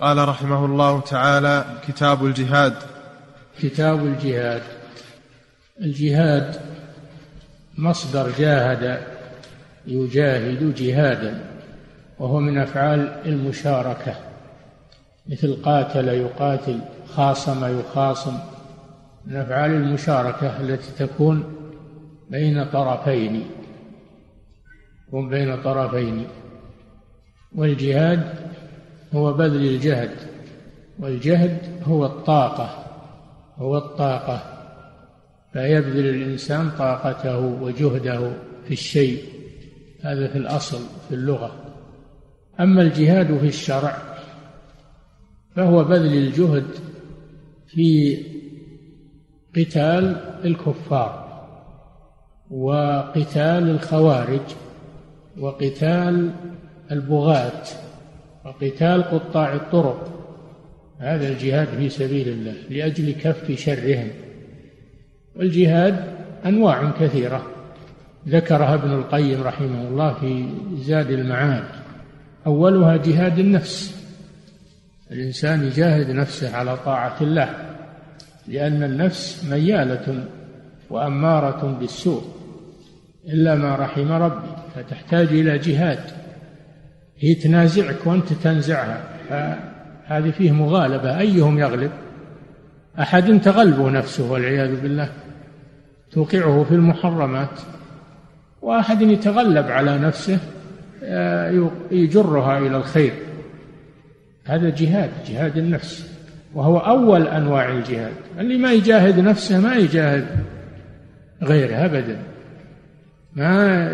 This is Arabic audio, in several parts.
قال رحمه الله تعالى كتاب الجهاد. كتاب الجهاد. الجهاد مصدر جاهد يجاهد جهادا وهو من أفعال المشاركة مثل قاتل يقاتل خاصم يخاصم. من أفعال المشاركة التي تكون بين طرفين تكون بين طرفين. والجهاد هو بذل الجهد والجهد هو الطاقة هو الطاقة. فيبذل الإنسان طاقته وجهده في الشيء هذا في الأصل في اللغة. أما الجهاد في الشرع فهو بذل الجهد في قتال الكفار وقتال الخوارج وقتال البغاة. وقتال قطاع الطرق. هذا الجهاد في سبيل الله لأجل كف شرهم. والجهاد أنواع كثيرة. ذكرها ابن القيم رحمه الله في زاد المعاد. أولها جهاد النفس. الإنسان يجاهد نفسه على طاعة الله لأن النفس ميالة وأمارة بالسوء. إلا ما رحم ربي فتحتاج إلى جهاد. هي تنازعك وأنت تنزعها هذه فيه مغالبة. أيهم يغلب؟ أحد تغلبه نفسه والعياذ بالله. توقعه في المحرمات. وأحد يتغلب على نفسه آه، يجرها إلى الخير. هذا جهاد جهاد النفس. وهو أول أنواع الجهاد. اللي ما يجاهد نفسه ما يجاهد غيره أبدا. ما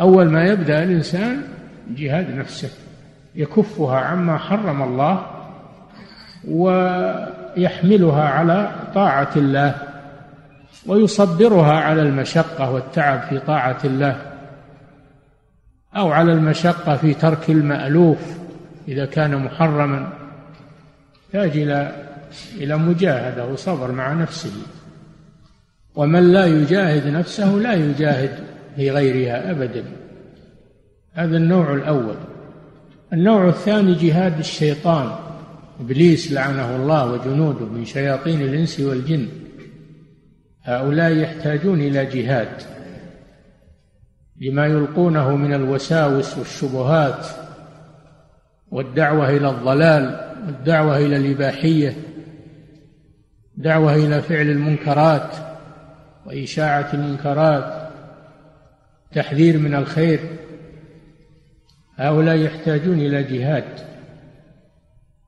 أول ما يبدأ الإنسان جهاد نفسه يكفها عما حرم الله ويحملها على طاعة الله ويصبرها على المشقة والتعب في طاعة الله أو على المشقة في ترك المألوف إذا كان محرما يحتاج إلى إلى مجاهدة وصبر مع نفسه. ومن لا يجاهد نفسه لا يجاهد في غيرها أبدا. هذا النوع الأول. النوع الثاني جهاد الشيطان. إبليس لعنه الله وجنوده من شياطين الإنس والجن. هؤلاء يحتاجون إلى جهاد. لما يلقونه من الوساوس والشبهات والدعوة إلى الضلال والدعوة إلى الإباحية دعوة إلى فعل المنكرات وإشاعة المنكرات تحذير من الخير. هؤلاء يحتاجون إلى جهاد.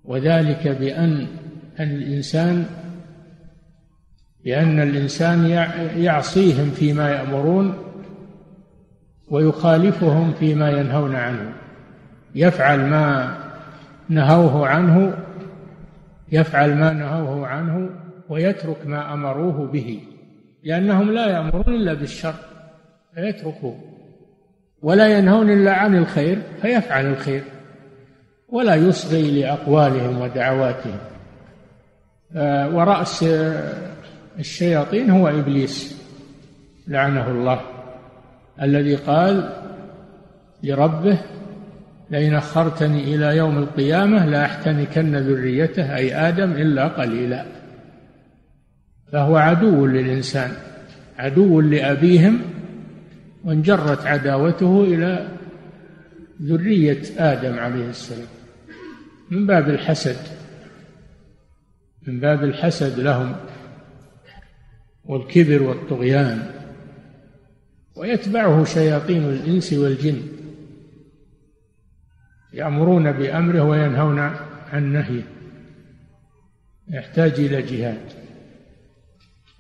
وذلك بأن الإنسان بأن الإنسان يعصيهم فيما يأمرون ويخالفهم فيما ينهون عنه. يفعل ما نهوه عنه يفعل ما نهوه عنه ويترك ما أمروه به لأنهم لا يأمرون إلا بالشر فيتركوه ولا ينهون إلا عن الخير فيفعل الخير ولا يصغي لأقوالهم ودعواتهم. آه، ورأس الشياطين هو إبليس لعنه الله الذي قال لربه لئن أخرتني إلى يوم القيامة لأحتنكن ذريته أي آدم إلا قليلا. فهو عدو للإنسان عدو لأبيهم وانجرت عداوته إلى ذرية آدم عليه السلام. من باب الحسد من باب الحسد لهم والكبر والطغيان ويتبعه شياطين الإنس والجن يأمرون بأمره وينهون عن نهيه. يحتاج إلى جهاد.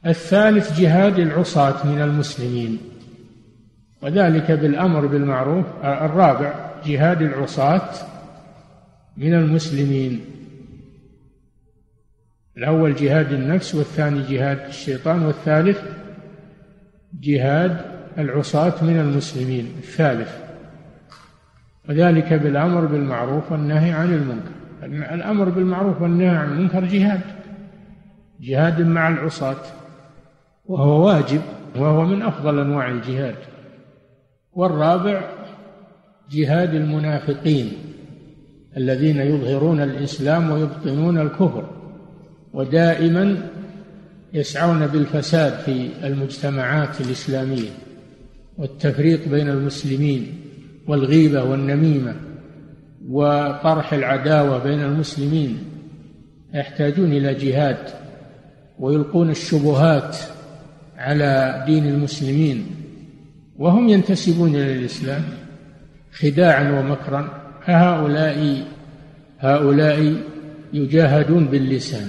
الثالث جهاد العصاة من المسلمين. وذلك بالأمر بالمعروف الرابع جهاد العصاة من المسلمين. الأول جهاد النفس والثاني جهاد الشيطان والثالث جهاد العصاة من المسلمين الثالث. وذلك بالأمر بالمعروف والنهي عن المنكر. الأمر بالمعروف والنهي عن المنكر جهاد جهاد مع العصاة وهو واجب وهو من أفضل أنواع الجهاد. والرابع جهاد المنافقين الذين يظهرون الإسلام ويبطنون الكفر ودائما يسعون بالفساد في المجتمعات الإسلامية والتفريق بين المسلمين والغيبة والنميمة وطرح العداوة بين المسلمين يحتاجون إلى جهاد ويلقون الشبهات على دين المسلمين وهم ينتسبون إلى الإسلام خداعا ومكرا. هؤلاء هؤلاء يجاهدون باللسان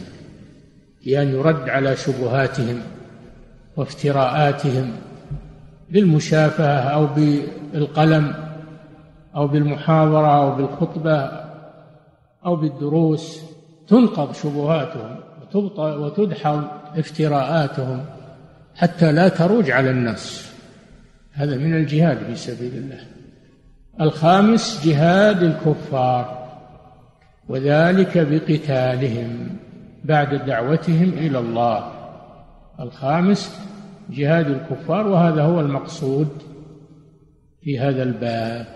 بأن يرد على شبهاتهم وافتراءاتهم بالمشافهة أو بالقلم أو بالمحاضرة أو بالخطبة أو بالدروس. تنقض شبهاتهم وتدحض افتراءاتهم حتى لا تروج على الناس هذا من الجهاد في سبيل الله. الخامس جهاد الكفار وذلك بقتالهم بعد دعوتهم إلى الله. الخامس جهاد الكفار وهذا هو المقصود في هذا الباب.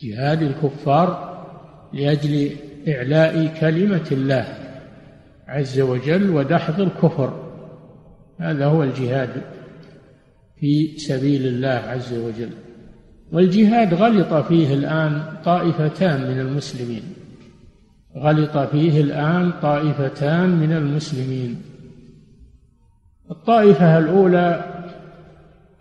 جهاد الكفار لأجل إعلاء كلمة الله عز وجل ودحض الكفر. هذا هو الجهاد في سبيل الله عز وجل. والجهاد غلط فيه الآن طائفتان من المسلمين. غلط فيه الآن طائفتان من المسلمين. الطائفة الأولى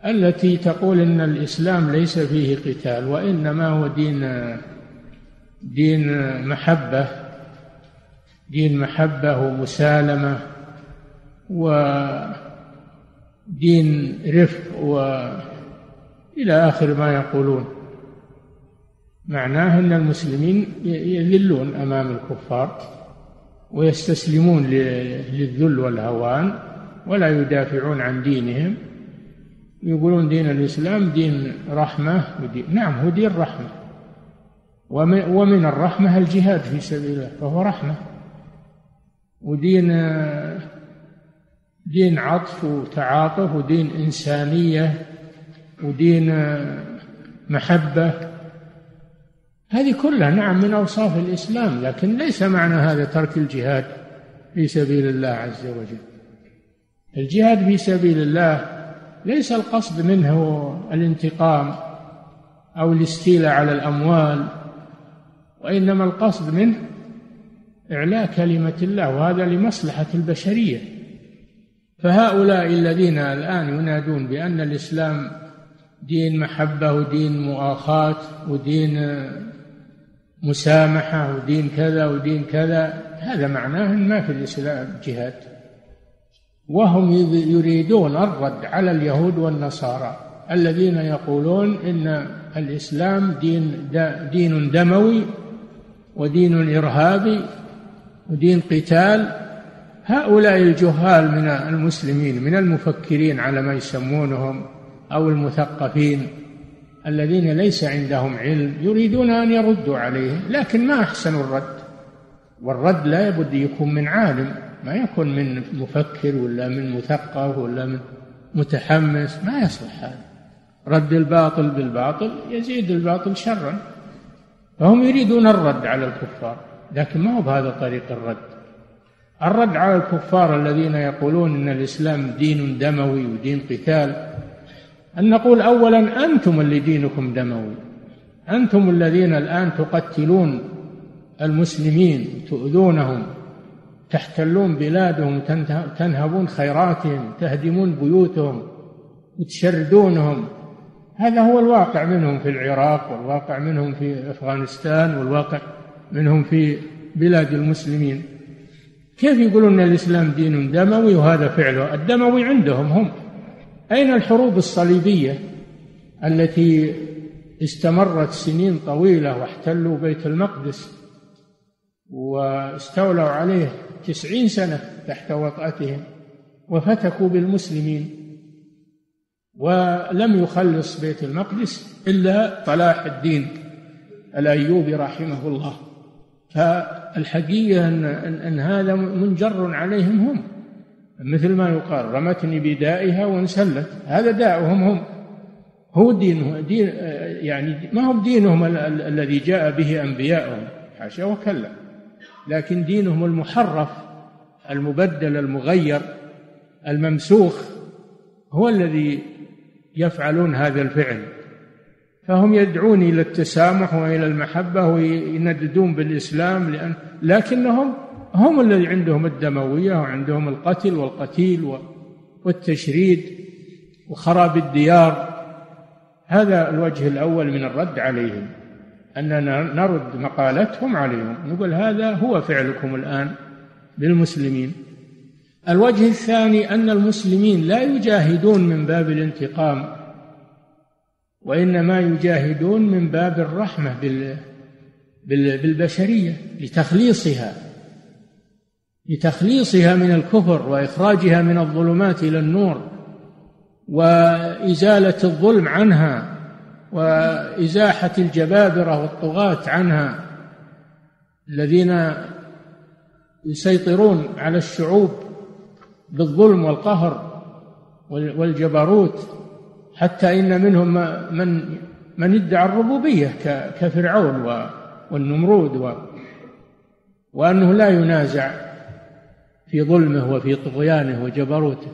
التي تقول إن الإسلام ليس فيه قتال وإنما هو دين دين محبة دين محبة ومسالمة ودين رفق وإلى آخر ما يقولون. معناه أن المسلمين يذلون أمام الكفار ويستسلمون للذل والهوان ولا يدافعون عن دينهم. يقولون دين الإسلام دين رحمة ودين نعم هو دين رحمة. ومن الرحمة الجهاد في سبيل الله فهو رحمة. ودين دين عطف وتعاطف ودين إنسانية ودين محبة. هذه كلها نعم من أوصاف الإسلام لكن ليس معنى هذا ترك الجهاد في سبيل الله عز وجل. الجهاد في سبيل الله ليس القصد منه الانتقام أو الاستيلاء على الأموال وإنما القصد منه إعلاء كلمة الله وهذا لمصلحة البشرية. فهؤلاء الذين الآن ينادون بأن الإسلام دين محبة ودين مؤاخاة ودين مسامحة ودين كذا ودين كذا هذا معناه أن ما في الإسلام جهاد. وهم يريدون الرد على اليهود والنصارى الذين يقولون إن الإسلام دين دين دموي ودين إرهابي ودين قتال هؤلاء الجهال من المسلمين من المفكرين على ما يسمونهم أو المثقفين الذين ليس عندهم علم يريدون أن يردوا عليه لكن ما أحسن الرد؟ والرد لا بد يكون من عالم ما يكون من مفكر ولا من مثقف ولا من متحمس ما يصلح هذا. رد الباطل بالباطل يزيد الباطل شرا. فهم يريدون الرد على الكفار لكن ما هو بهذا طريق الرد؟ الرد على الكفار الذين يقولون إن الإسلام دين دموي ودين قتال. أن نقول اولا أنتم اللي دينكم دموي. أنتم الذين الآن تقتلون المسلمين تؤذونهم تحتلون بلادهم تنهبون خيراتهم تهدمون بيوتهم وتشردونهم. هذا هو الواقع منهم في العراق والواقع منهم في أفغانستان والواقع منهم في بلاد المسلمين. كيف يقولون إن الإسلام دين دموي وهذا فعله؟ الدموي عندهم هم. أين الحروب الصليبية التي استمرت سنين طويلة واحتلوا بيت المقدس واستولوا عليه تسعين سنة تحت وطأتهم وفتكوا بالمسلمين ولم يخلص بيت المقدس إلا صلاح الدين الأيوبي رحمه الله. فالحقيقة أن, أن هذا منجر عليهم هم. مثل ما يقال رمتني بدائها وانسلت. هذا داؤهم هم. هو دينه. دين يعني ما هو دينهم الذي جاء به أنبياءهم حاشا وكلا. لكن دينهم المحرف المبدل المغير الممسوخ هو الذي يفعلون هذا الفعل. فهم يدعون إلى التسامح وإلى المحبة وينددون بالإسلام لأن لكنهم هم الذي عندهم الدموية وعندهم القتل والقتيل والتشريد وخراب الديار. هذا الوجه الأول من الرد عليهم أننا نرد مقالتهم عليهم نقول هذا هو فعلكم الآن بالمسلمين الوجه الثاني أن المسلمين لا يجاهدون من باب الانتقام. وإنما يجاهدون من باب الرحمة بالبشرية لتخليصها لتخليصها من الكفر وإخراجها من الظلمات إلى النور وإزالة الظلم عنها وإزاحة الجبابرة والطغاة عنها الذين يسيطرون على الشعوب بالظلم والقهر والجبروت. حتى إن منهم من من ادعى الربوبية كفرعون والنمرود وأنه لا ينازع في ظلمه وفي طغيانه وجبروته.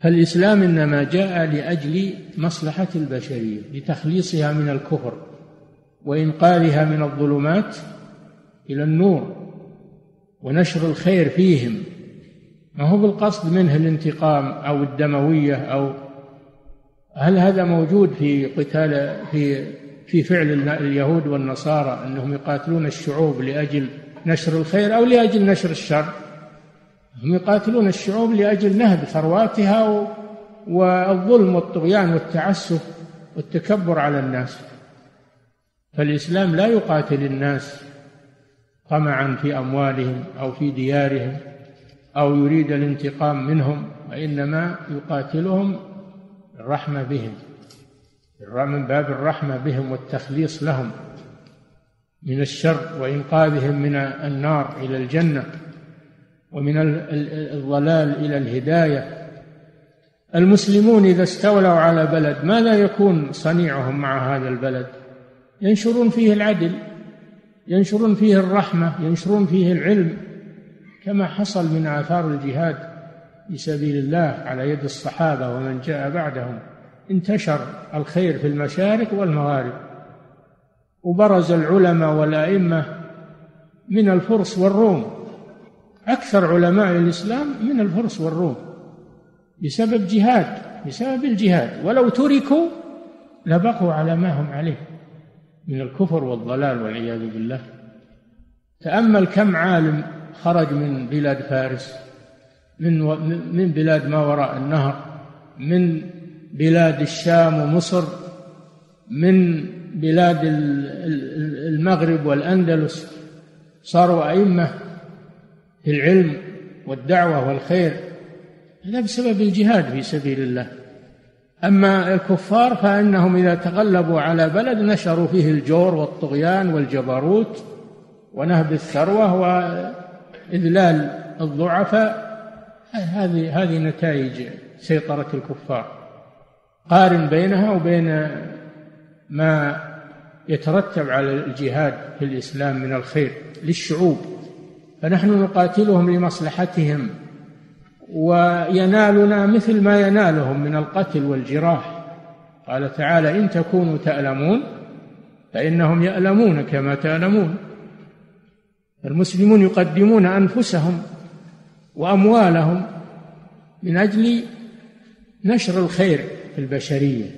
فالإسلام إنما جاء لأجل مصلحة البشرية لتخليصها من الكفر وإنقاذها من الظلمات إلى النور ونشر الخير فيهم. ما هو بالقصد منه الانتقام أو الدموية أو هل هذا موجود في قتال في في فعل اليهود والنصارى انهم يقاتلون الشعوب لأجل نشر الخير أو لأجل نشر الشر؟ هم يقاتلون الشعوب لأجل نهب ثرواتها والظلم والطغيان والتعسف والتكبر على الناس. فالإسلام لا يقاتل الناس طمعا في أموالهم أو في ديارهم أو يريد الانتقام منهم وإنما يقاتلهم الرحمة بهم. من باب الرحمة بهم والتخليص لهم من الشر وإنقاذهم من النار إلى الجنة ومن الضلال إلى الهداية. المسلمون إذا استولوا على بلد ماذا يكون صنيعهم مع هذا البلد؟ ينشرون فيه العدل ينشرون فيه الرحمة ينشرون فيه العلم كما حصل من آثار الجهاد. في سبيل الله على يد الصحابة ومن جاء بعدهم انتشر الخير في المشارق والمغارب. وبرز العلماء والأئمة من الفرس والروم. أكثر علماء الإسلام من الفرس والروم بسبب جهاد بسبب الجهاد. ولو تركوا لبقوا على ما هم عليه من الكفر والضلال والعياذ بالله. تأمل كم عالم خرج من بلاد فارس. من من بلاد ما وراء النهر من بلاد الشام ومصر من بلاد المغرب والأندلس. صاروا أئمة في العلم والدعوة والخير. هذا بسبب الجهاد في سبيل الله. أما الكفار فإنهم إذا تغلبوا على بلد نشروا فيه الجور والطغيان والجبروت ونهب الثروة وإذلال الضعفاء. هذه هذه نتائج سيطرة الكفار. قارن بينها وبين ما يترتب على الجهاد في الإسلام من الخير للشعوب. فنحن نقاتلهم لمصلحتهم وينالنا مثل ما ينالهم من القتل والجراح. قال تعالى إن تكونوا تألمون فإنهم يألمون كما تألمون. المسلمون يقدمون أنفسهم وأموالهم من أجل نشر الخير في البشرية.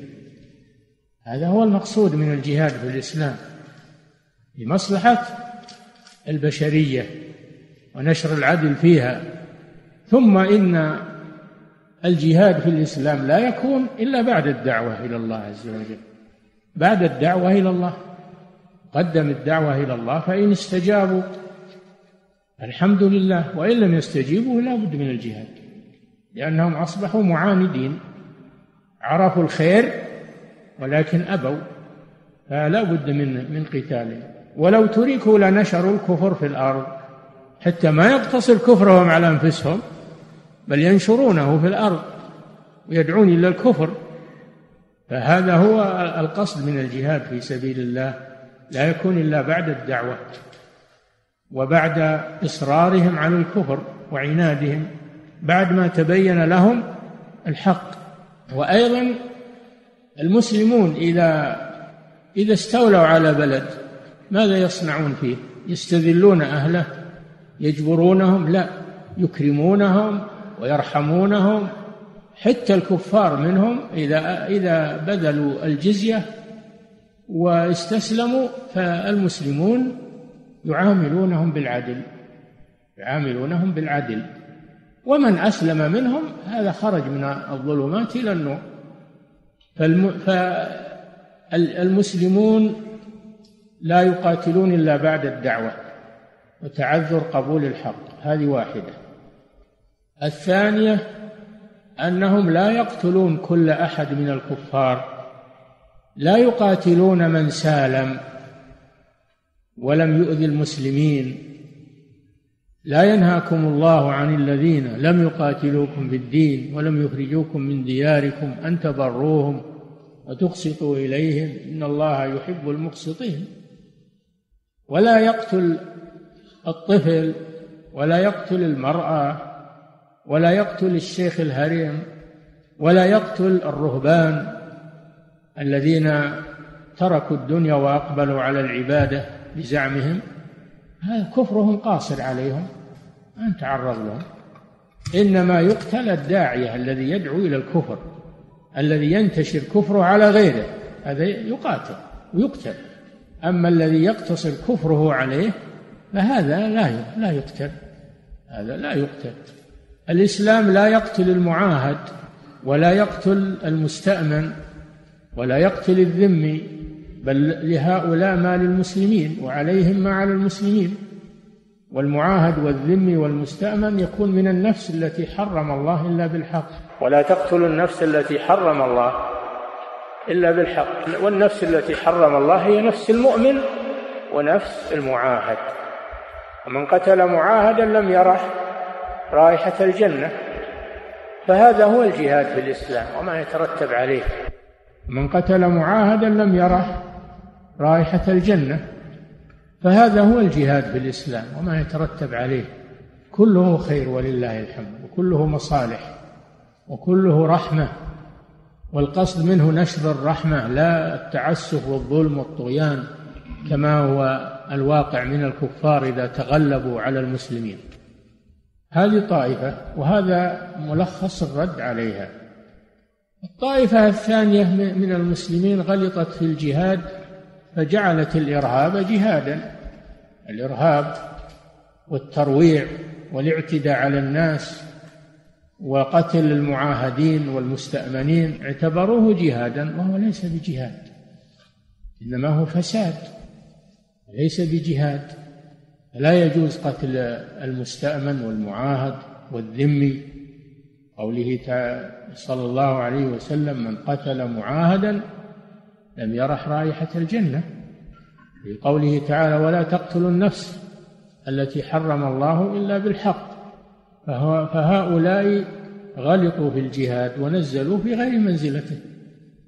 هذا هو المقصود من الجهاد في الإسلام لمصلحة البشرية ونشر العدل فيها. ثم إن الجهاد في الإسلام لا يكون إلا بعد الدعوة إلى الله عز وجل. بعد الدعوة إلى الله قدم الدعوة إلى الله فإن استجابوا الحمد لله وإن لم يستجيبوا لا بد من الجهاد لأنهم أصبحوا معاندين عرفوا الخير ولكن أبوا فلا بد من من قتالهم. ولو تركوا لنشروا الكفر في الأرض حتى ما يقتصر كفرهم على أنفسهم بل ينشرونه في الأرض ويدعون إلى الكفر فهذا هو القصد من الجهاد في سبيل الله لا يكون إلا بعد الدعوة. وبعد إصرارهم على الكفر وعنادهم بعد ما تبين لهم الحق. وأيضا المسلمون إذا إذا استولوا على بلد ماذا يصنعون فيه؟ يستذلون أهله يجبرونهم لا يكرمونهم ويرحمونهم. حتى الكفار منهم إذا إذا بذلوا الجزية واستسلموا فالمسلمون يعاملونهم بالعدل. يعاملونهم بالعدل. ومن أسلم منهم هذا خرج من الظلمات إلى النور. فالمسلمون لا يقاتلون إلا بعد الدعوة وتعذر قبول الحق. هذه واحدة. الثانية أنهم لا يقتلون كل أحد من الكفار. لا يقاتلون من سالم. ولم يؤذي المسلمين. لا ينهاكم الله عن الذين لم يقاتلوكم في الدين ولم يخرجوكم من دياركم أن تبروهم وتقسطوا إليهم. إن الله يحب المقسطين. ولا يقتل الطفل ولا يقتل المرأة ولا يقتل الشيخ الهريم ولا يقتل الرهبان الذين تركوا الدنيا وأقبلوا على العبادة. بزعمهم؟ هذا كفرهم قاصر عليهم ما نتعرض لهم. إنما يقتل الداعية الذي يدعو إلى الكفر الذي ينتشر كفره على غيره هذا يقاتل ويقتل. أما الذي يقتصر كفره عليه فهذا لا لا يقتل هذا لا يقتل. الإسلام لا يقتل المعاهد ولا يقتل المستأمن ولا يقتل الذمي. بل لهؤلاء ما للمسلمين وعليهم ما على المسلمين. والمعاهد والذمي والمستأمن يكون من النفس التي حرم الله إلا بالحق. ولا تقتلوا النفس التي حرم الله إلا بالحق. والنفس التي حرم الله هي نفس المؤمن ونفس المعاهد. ومن قتل معاهدا لم يرح رائحة الجنة. فهذا هو الجهاد في الإسلام وما يترتب عليه. من قتل معاهدا لم يرح رائحة الجنة. فهذا هو الجهاد في الإسلام وما يترتب عليه. كله خير ولله الحمد وكله مصالح وكله رحمة. والقصد منه نشر الرحمة لا التعسف والظلم والطغيان كما هو الواقع من الكفار إذا تغلبوا على المسلمين. هذه طائفة وهذا ملخص الرد عليها. الطائفة الثانية من المسلمين غلطت في الجهاد فجعلت الإرهاب جهادا. الإرهاب والترويع والاعتداء على الناس وقتل المعاهدين والمستأمنين اعتبروه جهادا وهو ليس بجهاد إنما هو فساد ليس بجهاد. لا يجوز قتل المستأمن والمعاهد والذمي. قوله صلى الله عليه وسلم من قتل معاهدا لم يرح رائحة الجنة. في قوله تعالى ولا تقتلوا النفس التي حرم الله إلا بالحق فهؤلاء غلطوا في الجهاد ونزلوا في غير منزلته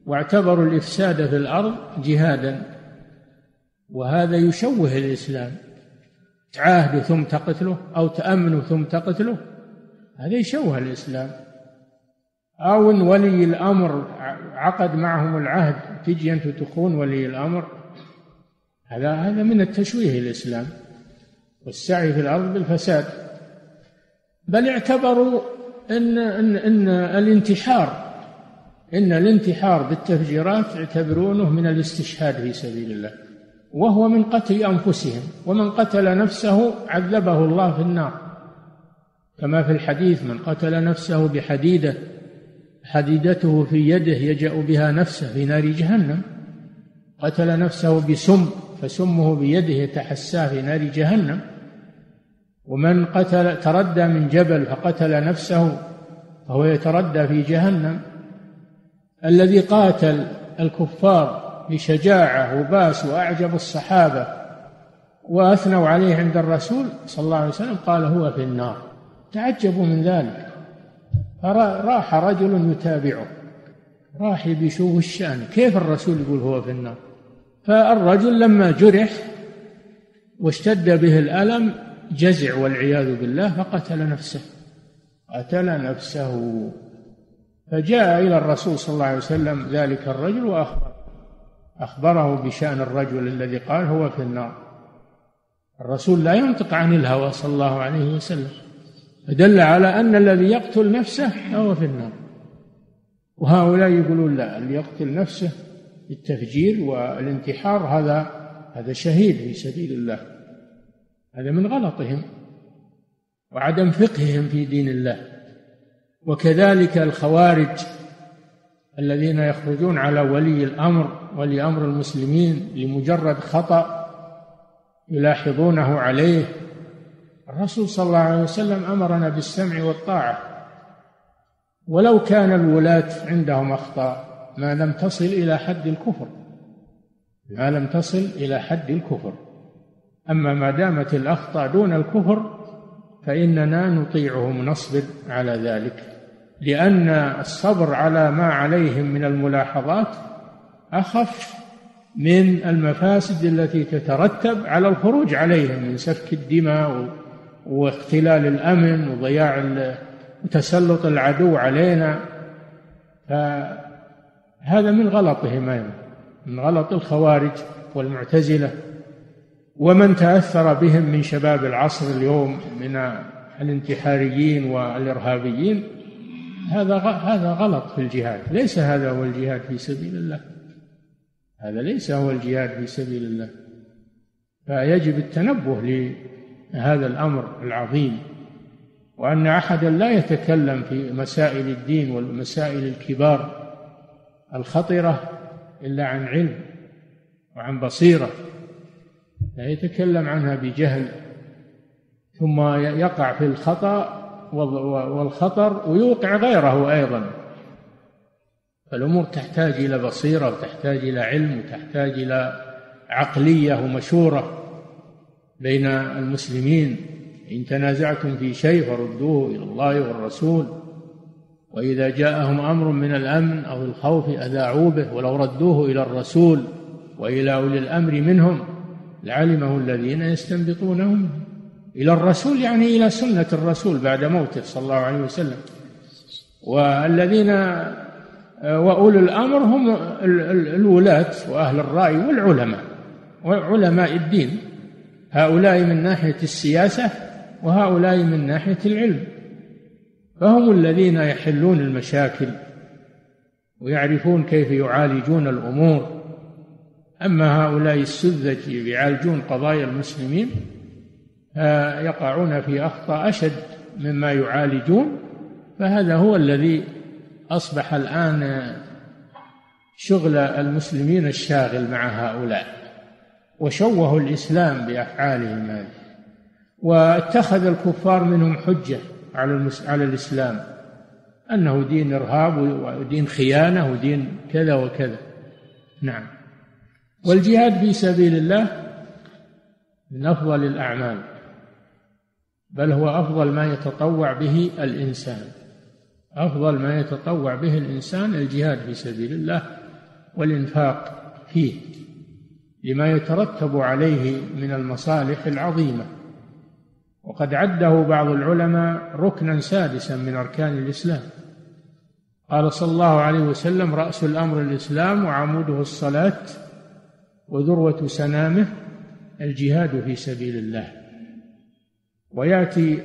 واعتبروا الإفساد في الأرض جهادا. وهذا يشوه الإسلام. تعاهدوا ثم تقتله أو تأمنوا ثم تقتله. هذا يشوه الإسلام. أو ولي الأمر عقد معهم العهد تجي أنت تخون ولي الأمر. هذا هذا من التشويه الإسلام والسعي في الأرض بالفساد. بل اعتبروا أن أن أن الانتحار إن الانتحار بالتفجيرات يعتبرونه من الاستشهاد في سبيل الله وهو من قتل أنفسهم ومن قتل نفسه عذبه الله في النار. كما في الحديث من قتل نفسه بحديدة حديدته في يده يجأ بها نفسه في نار جهنم. قتل نفسه بسم فسمه بيده يتحساه في نار جهنم. ومن قتل تردى من جبل فقتل نفسه فهو يتردى في جهنم. الذي قاتل الكفار بشجاعة وباس وأعجب الصحابة وأثنوا عليه عند الرسول صلى الله عليه وسلم قال هو في النار. تعجبوا من ذلك. راح رجل يتابعه. راح بيشوف الشأن. كيف الرسول يقول هو في النار؟ فالرجل لما جرح واشتد به الألم جزع والعياذ بالله فقتل نفسه. قتل نفسه. فجاء إلى الرسول صلى الله عليه وسلم ذلك الرجل وأخبر أخبره بشأن الرجل الذي قال هو في النار. الرسول لا ينطق عن الهوى صلى الله عليه وسلم. فدل على أن الذي يقتل نفسه هو في النار. وهؤلاء يقولون لا اللي يقتل نفسه بالتفجير والانتحار هذا هذا شهيد في سبيل الله. هذا من غلطهم وعدم فقههم في دين الله. وكذلك الخوارج الذين يخرجون على ولي الأمر ولي أمر المسلمين لمجرد خطأ يلاحظونه عليه الرسول صلى الله عليه وسلم أمرنا بالسمع والطاعة. ولو كان الولاة عندهم أخطاء ما لم تصل إلى حد الكفر. ما لم تصل إلى حد الكفر. أما ما دامت الأخطاء دون الكفر فإننا نطيعهم نصبر على ذلك. لأن الصبر على ما عليهم من الملاحظات أخف من المفاسد التي تترتب على الخروج عليهم من سفك الدماء واختلال الأمن وضياع وتسلط العدو علينا. فهذا من غلطهم أيضا من غلط الخوارج والمعتزلة. ومن تأثر بهم من شباب العصر اليوم من الانتحاريين والإرهابيين هذا هذا غلط في الجهاد. ليس هذا هو الجهاد في سبيل الله. هذا ليس هو الجهاد في سبيل الله. فيجب التنبه لهذا الأمر العظيم وأن أحدا لا يتكلم في مسائل الدين والمسائل الكبار الخطرة إلا عن علم وعن بصيرة. لا يتكلم عنها بجهل ثم يقع في الخطأ والخطر ويوقع غيره أيضا. فالأمور تحتاج إلى بصيرة وتحتاج إلى علم وتحتاج إلى عقلية ومشورة. بين المسلمين إن تنازعتم في شيء فردوه إلى الله والرسول وإذا جاءهم أمر من الأمن أو الخوف أذاعوا به ولو ردوه إلى الرسول وإلى أولي الأمر منهم لعلمه الذين يستنبطونه إلى الرسول يعني إلى سنة الرسول بعد موته صلى الله عليه وسلم. والذين وأولو الأمر هم الولاة وأهل الرأي والعلماء وعلماء الدين. هؤلاء من ناحية السياسة وهؤلاء من ناحية العلم. فهم الذين يحلون المشاكل ويعرفون كيف يعالجون الأمور. أما هؤلاء السذج يعالجون قضايا المسلمين يقعون في أخطاء أشد مما يعالجون. فهذا هو الذي أصبح الآن شغل المسلمين الشاغل مع هؤلاء. وشوهوا الإسلام بأفعالهم هذه. واتخذ الكفار منهم حجة على على الإسلام. أنه دين إرهاب ودين خيانة ودين كذا وكذا. نعم. والجهاد في سبيل الله من أفضل الأعمال. بل هو أفضل ما يتطوع به الإنسان. أفضل ما يتطوع به الإنسان الجهاد في سبيل الله والإنفاق فيه. لما يترتب عليه من المصالح العظيمة. وقد عده بعض العلماء ركنا سادسا من أركان الإسلام. قال صلى الله عليه وسلم رأس الأمر الإسلام وعموده الصلاة وذروة سنامه الجهاد في سبيل الله. ويأتي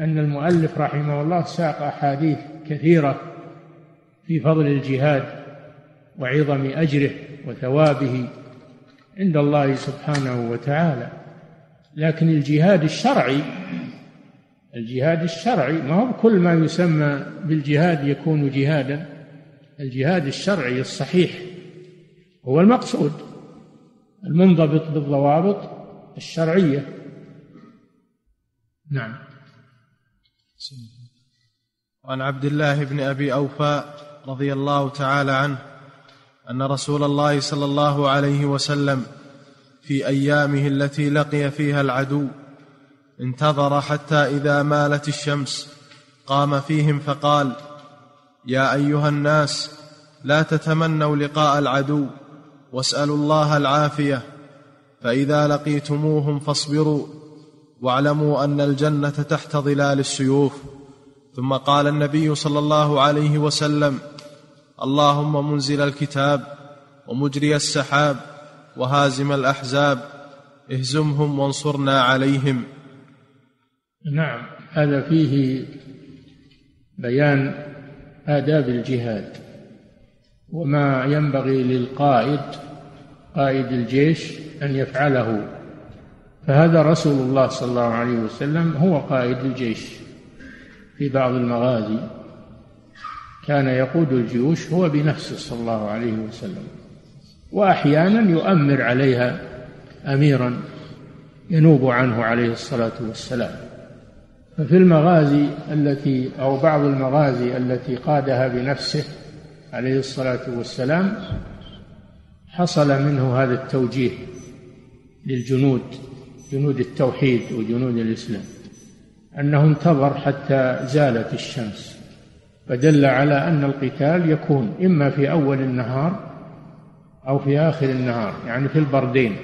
أن المؤلف رحمه الله ساق أحاديث كثيرة في فضل الجهاد وعظم أجره وثوابه عند الله سبحانه وتعالى. لكن الجهاد الشرعي الجهاد الشرعي ما هو كل ما يسمى بالجهاد يكون جهادا. الجهاد الشرعي الصحيح هو المقصود المنضبط بالضوابط الشرعية. نعم. وعن عبد الله بن أبي اوفى رضي الله تعالى عنه أن رسول الله صلى الله عليه وسلم في أيامه التي لقي فيها العدو انتظر حتى إذا مالت الشمس قام فيهم فقال يا أيها الناس لا تتمنوا لقاء العدو واسألوا الله العافية فإذا لقيتموهم فاصبروا واعلموا أن الجنة تحت ظلال السيوف. ثم قال النبي صلى الله عليه وسلم اللهم منزل الكتاب ومجري السحاب وهازم الأحزاب اهزمهم وانصرنا عليهم. نعم هذا فيه بيان آداب الجهاد وما ينبغي للقائد قائد الجيش أن يفعله. فهذا رسول الله صلى الله عليه وسلم هو قائد الجيش في بعض المغازي. كان يقود الجيوش هو بنفسه صلى الله عليه وسلم. وأحيانا يؤمر عليها أميرا ينوب عنه عليه الصلاة والسلام. ففي المغازي التي أو بعض المغازي التي قادها بنفسه عليه الصلاة والسلام حصل منه هذا التوجيه للجنود جنود التوحيد وجنود الإسلام أنه انتظر حتى زالت الشمس. فدل على أن القتال يكون إما في أول النهار أو في آخر النهار يعني في البردين.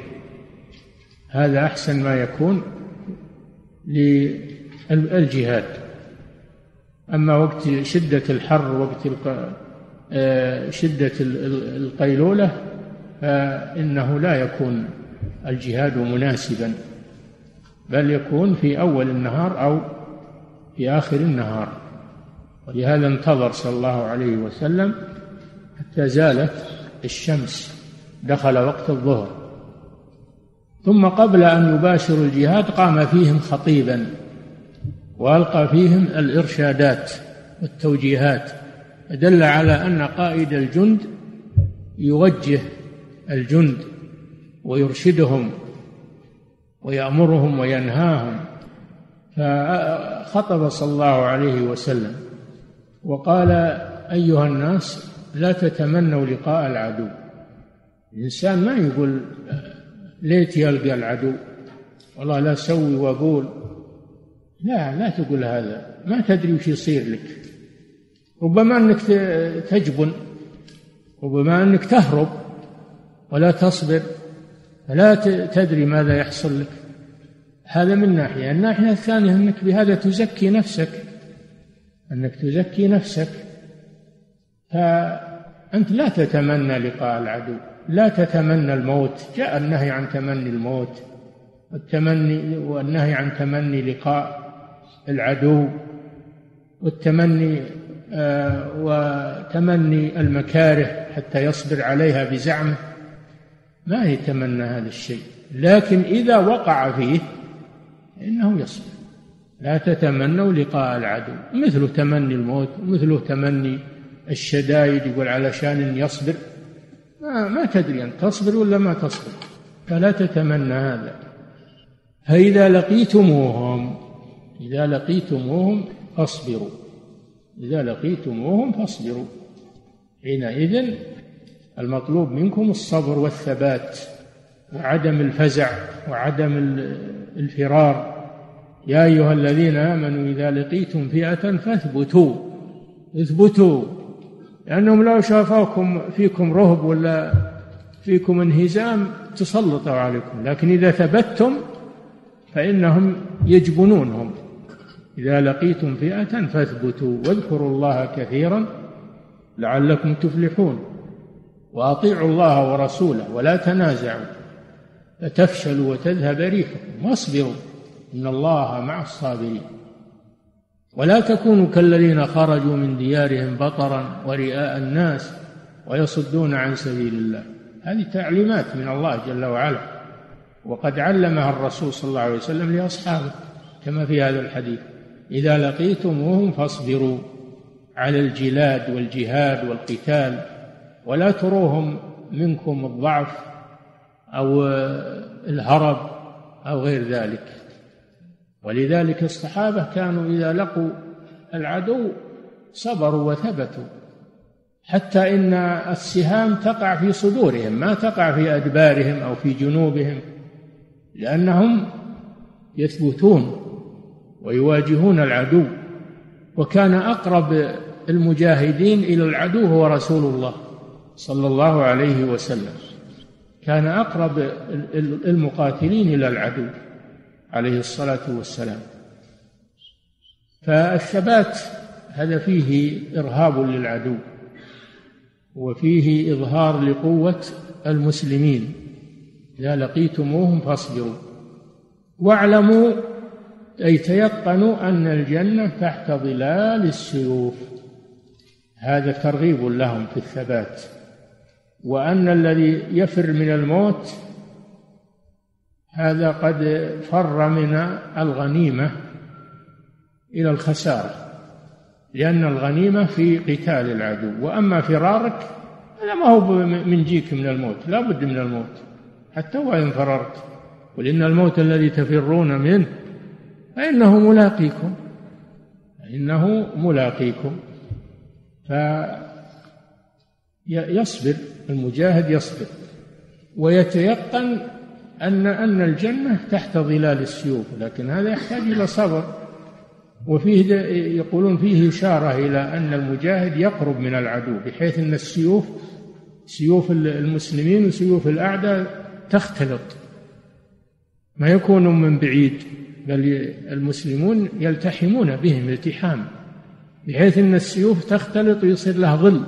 هذا أحسن ما يكون للجهاد. أما وقت شدة الحر وقت آه، شدة القيلولة فإنه لا يكون الجهاد مناسبا بل يكون في أول النهار أو في آخر النهار. ولهذا انتظر صلى الله عليه وسلم حتى زالت الشمس دخل وقت الظهر. ثم قبل أن يباشروا الجهاد قام فيهم خطيبا وألقى فيهم الإرشادات والتوجيهات دل على أن قائد الجند يوجه الجند ويرشدهم ويأمرهم وينهاهم. فخطب صلى الله عليه وسلم. وقال أيها الناس لا تتمنوا لقاء العدو. الإنسان ما يقول ليت يلقى العدو. والله لا سوي وأقول لا لا تقول هذا. ما تدري وش يصير لك. ربما أنك تجبن. ربما أنك تهرب ولا تصبر. فلا تدري ماذا يحصل لك. هذا من ناحية. الناحية الثانية أنك بهذا تزكي نفسك. أنك تزكي نفسك. فأنت لا تتمنى لقاء العدو لا تتمنى الموت. جاء النهي عن تمني الموت والتمني والنهي عن تمني لقاء العدو والتمني آه وتمني المكاره حتى يصبر عليها بزعمه. ما يتمنى هذا الشيء. لكن إذا وقع فيه إنه يصبر. لا تتمنوا لقاء العدو. مثل تمني الموت مثل تمني الشدائد يقول علشان يصبر. ما, ما تدري أن تصبر ولا ما تصبر. فلا تتمنى هذا. فإذا لقيتموهم إذا لقيتموهم فاصبروا. إذا لقيتموهم فاصبروا. حينئذ المطلوب منكم الصبر والثبات وعدم الفزع وعدم الفرار. يا أيها الذين آمنوا إذا لقيتم فئة فاثبتوا اثبتوا لأنهم لو شافوكم فيكم رهب ولا فيكم انهزام تسلطوا عليكم لكن إذا ثبتتم فإنهم يجبنونهم. إذا لقيتم فئة فاثبتوا واذكروا الله كثيرا لعلكم تفلحون. وأطيعوا الله ورسوله ولا تنازعوا فتفشلوا وتذهب ريحكم واصبروا. إن الله مع الصابرين ولا تكونوا كالذين خرجوا من ديارهم بطرا ورئاء الناس ويصدون عن سبيل الله هذه تعليمات من الله جل وعلا. وقد علمها الرسول صلى الله عليه وسلم لأصحابه كما في هذا الحديث. إذا لقيتموهم فاصبروا على الجلاد والجهاد والقتال ولا تروهم منكم الضعف أو الهرب أو غير ذلك. ولذلك الصحابة كانوا إذا لقوا العدو صبروا وثبتوا حتى إن السهام تقع في صدورهم ما تقع في أدبارهم أو في جنوبهم لأنهم يثبتون ويواجهون العدو. وكان أقرب المجاهدين إلى العدو هو رسول الله صلى الله عليه وسلم. كان أقرب المقاتلين إلى العدو. عليه الصلاة والسلام. فالثبات هذا فيه إرهاب للعدو وفيه إظهار لقوة المسلمين. إذا لقيتموهم فاصبروا. واعلموا أي تيقنوا أن الجنة تحت ظلال السيوف. هذا ترغيب لهم في الثبات. وأن الذي يفر من الموت هذا قد فر من الغنيمة إلى الخسارة لأن الغنيمة في قتال العدو وأما فرارك هذا ما هو من جيك من الموت لا بد من الموت حتى وإن فررت. قل إن الموت الذي تفرون منه فإنه ملاقيكم فإنه ملاقيكم. فيصبر المجاهد يصبر ويتيقن أن أن الجنة تحت ظلال السيوف لكن هذا يحتاج إلى صبر. وفيه يقولون فيه إشارة إلى أن المجاهد يقرب من العدو بحيث أن السيوف سيوف المسلمين وسيوف الأعداء تختلط. ما يكون من بعيد بل المسلمون يلتحمون بهم التحام بحيث أن السيوف تختلط ويصير لها ظل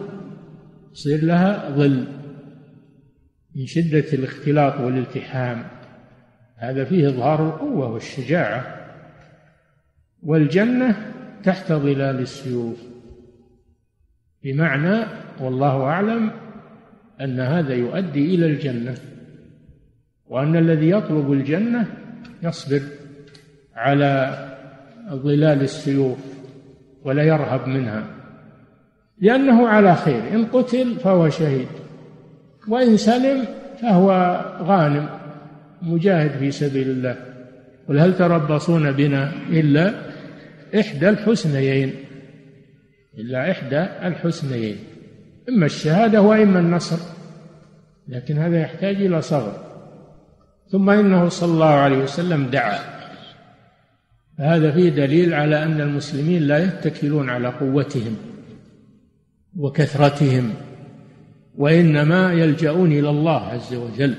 يصير لها ظل. من شدة الاختلاط والالتحام. هذا فيه إظهار القوة والشجاعة. والجنة تحت ظلال السيوف. بمعنى والله أعلم أن هذا يؤدي إلى الجنة وأن الذي يطلب الجنة يصبر على ظلال السيوف ولا يرهب منها لأنه على خير. إن قتل فهو شهيد. وإن سلم فهو غانم مجاهد في سبيل الله. قل هل تربصون بنا إلا إحدى الحسنيين؟ إلا إحدى الحسنيين. إما الشهادة وإما النصر لكن هذا يحتاج إلى صبر. ثم إنه صلى الله عليه وسلم دعا. هذا فيه دليل على أن المسلمين لا يتكلون على قوتهم وكثرتهم. وإنما يلجؤون إلى الله عز وجل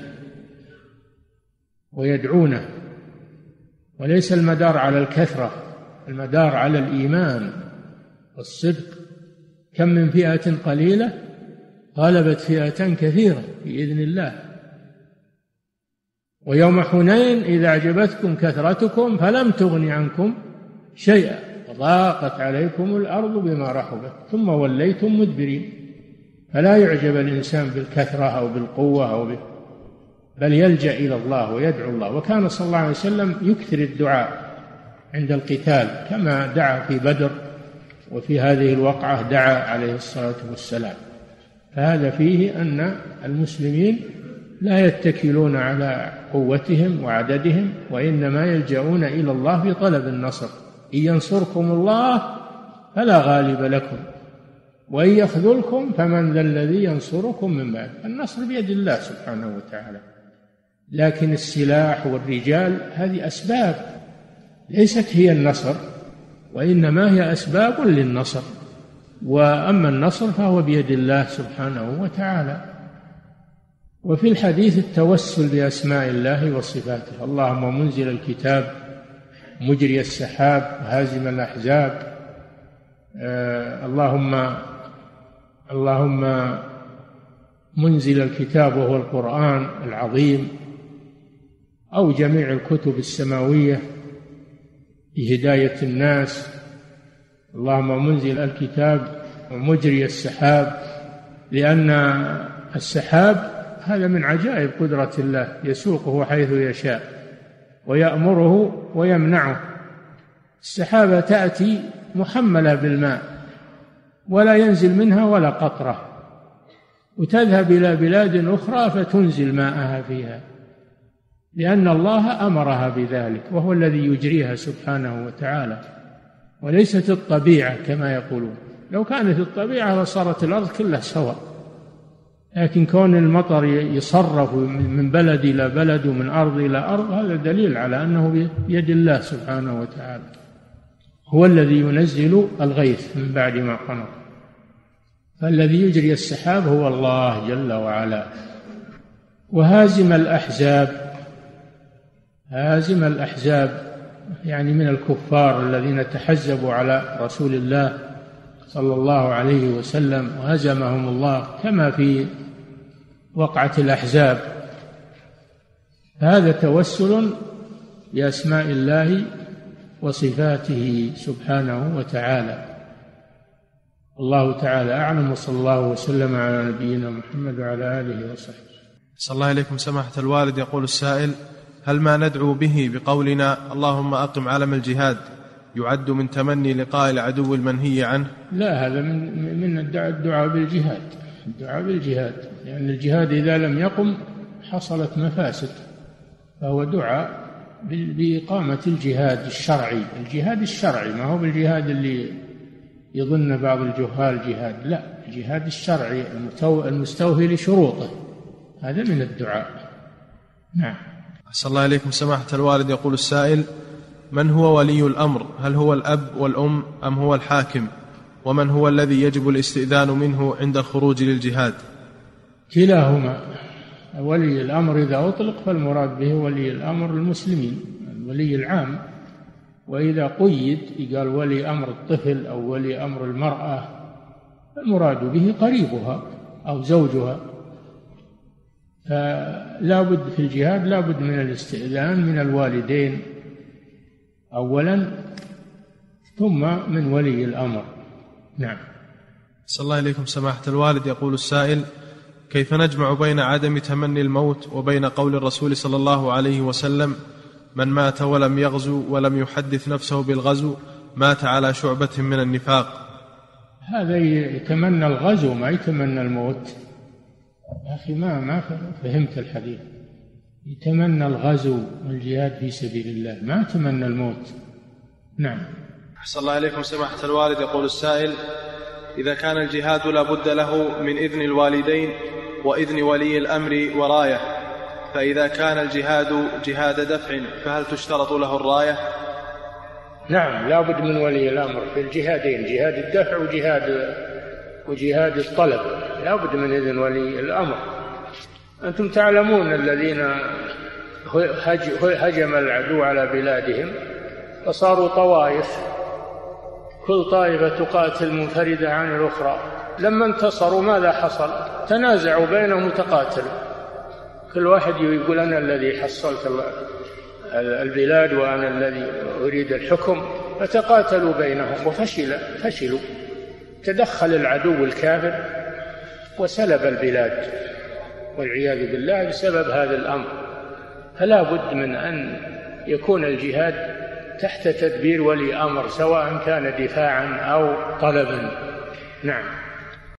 ويدعونه. وليس المدار على الكثرة المدار على الإيمان والصدق. كم من فئة قليلة غلبت فئة كثيرة بإذن الله. ويوم حنين إذا أعجبتكم كثرتكم فلم تغن عنكم شيئا وضاقت عليكم الأرض بما رحبت ثم وليتم مدبرين. فلا يعجب الإنسان بالكثرة أو بالقوة أو بال... بل يلجأ إلى الله ويدعو الله. وكان صلى الله عليه وسلم يكثر الدعاء عند القتال كما دعا في بدر وفي هذه الوقعة دعا عليه الصلاة والسلام. فهذا فيه أن المسلمين لا يتكلون على قوتهم وعددهم وإنما يلجؤون إلى الله في طلب النصر. إن ينصركم الله فلا غالب لكم. وإن يخذلكم فمن ذا الذي ينصركم من بعد. النصر بيد الله سبحانه وتعالى. لكن السلاح والرجال هذه أسباب. ليست هي النصر وإنما هي أسباب للنصر. وأما النصر فهو بيد الله سبحانه وتعالى. وفي الحديث التوسل بأسماء الله وصفاته. اللهم منزل الكتاب مجري السحاب هازم الأحزاب. آه اللهم اللهم منزل الكتاب وهو القرآن العظيم أو جميع الكتب السماوية بهداية الناس. اللهم منزل الكتاب ومجري السحاب لأن السحاب هذا من عجائب قدرة الله يسوقه حيث يشاء ويأمره ويمنعه. السحابة تأتي محملة بالماء ولا ينزل منها ولا قطرة. وتذهب إلى بلاد أخرى فتنزل ماءها فيها لأن الله أمرها بذلك وهو الذي يجريها سبحانه وتعالى. وليست الطبيعة كما يقولون. لو كانت الطبيعة لصارت الأرض كلها سواء. لكن كون المطر يصرف من بلد إلى بلد ومن أرض إلى أرض هذا دليل على أنه بيد الله سبحانه وتعالى. هو الذي ينزل الغيث من بعد ما قنط. فالذي يجري السحاب هو الله جل وعلا. وهازم الأحزاب هازم الأحزاب يعني من الكفار الذين تحزبوا على رسول الله صلى الله عليه وسلم وهزمهم الله كما في وقعة الأحزاب. هذا توسل بأسماء الله وصفاته سبحانه وتعالى. الله تعالى أعلم وصلى الله وسلم على نبينا محمد وعلى آله وصحبه. صلى الله عليكم. سماحة الوالد يقول السائل هل ما ندعو به بقولنا اللهم أقم علم الجهاد يعد من تمني لقاء العدو المنهي عنه؟ لا هذا من من الدعاء بالجهاد. الدعاء بالجهاد لأن الجهاد إذا لم يقم حصلت مفاسد فهو دعاء بإقامة الجهاد الشرعي. الجهاد الشرعي ما هو بالجهاد اللي يظن بعض الجهال جهاد. لا الجهاد الشرعي المستوفي لشروطه هذا من الدعاء. نعم. أحسن الله إليكم. سماحة الوالد يقول السائل من هو ولي الأمر؟ هل هو الأب والأم أم هو الحاكم؟ ومن هو الذي يجب الاستئذان منه عند الخروج للجهاد؟ كلاهما. ولي الأمر إذا أطلق فالمراد به ولي الأمر المسلمين الولي العام. وإذا قيد قال ولي أمر الطفل أو ولي أمر المرأة المراد به قريبها أو زوجها. فلا بد في الجهاد لا بد من الاستئذان من الوالدين أولا ثم من ولي الأمر. نعم. صلى الله إليكم سماحة الوالد يقول السائل كيف نجمع بين عدم تمني الموت وبين قول الرسول صلى الله عليه وسلم من مات ولم يغزو ولم يحدث نفسه بالغزو مات على شعبة من النفاق. هذا يتمنى الغزو ما يتمنى الموت. يا أخي ما ما فهمت الحديث. يتمنى الغزو والجهاد في سبيل الله ما يتمنى الموت. نعم. أحسن الله إليكم سماحة الوالد. يقول السائل إذا كان الجهاد لا بد له من إذن الوالدين وإذن ولي الأمر وراية. فإذا كان الجهاد جهاد دفع فهل تشترط له الراية؟ نعم لا بد من ولي الأمر في الجهادين جهاد الدفع وجهاد وجهاد الطلب. لا بد من إذن ولي الأمر. أنتم تعلمون الذين هجم العدو على بلادهم فصاروا طوائف. كل طائفة تقاتل منفردة عن الأخرى. لما انتصروا ماذا حصل؟ تنازعوا بينهم وتقاتلوا كل واحد يقول أنا الذي حصلت البلاد وأنا الذي أريد الحكم. فتقاتلوا بينهم وفشل فشلوا. تدخل العدو الكافر وسلب البلاد. والعياذ بالله بسبب هذا الأمر. فلا بد من أن يكون الجهاد تحت تدبير ولي أمر سواء كان دفاعا أو طلبا. نعم.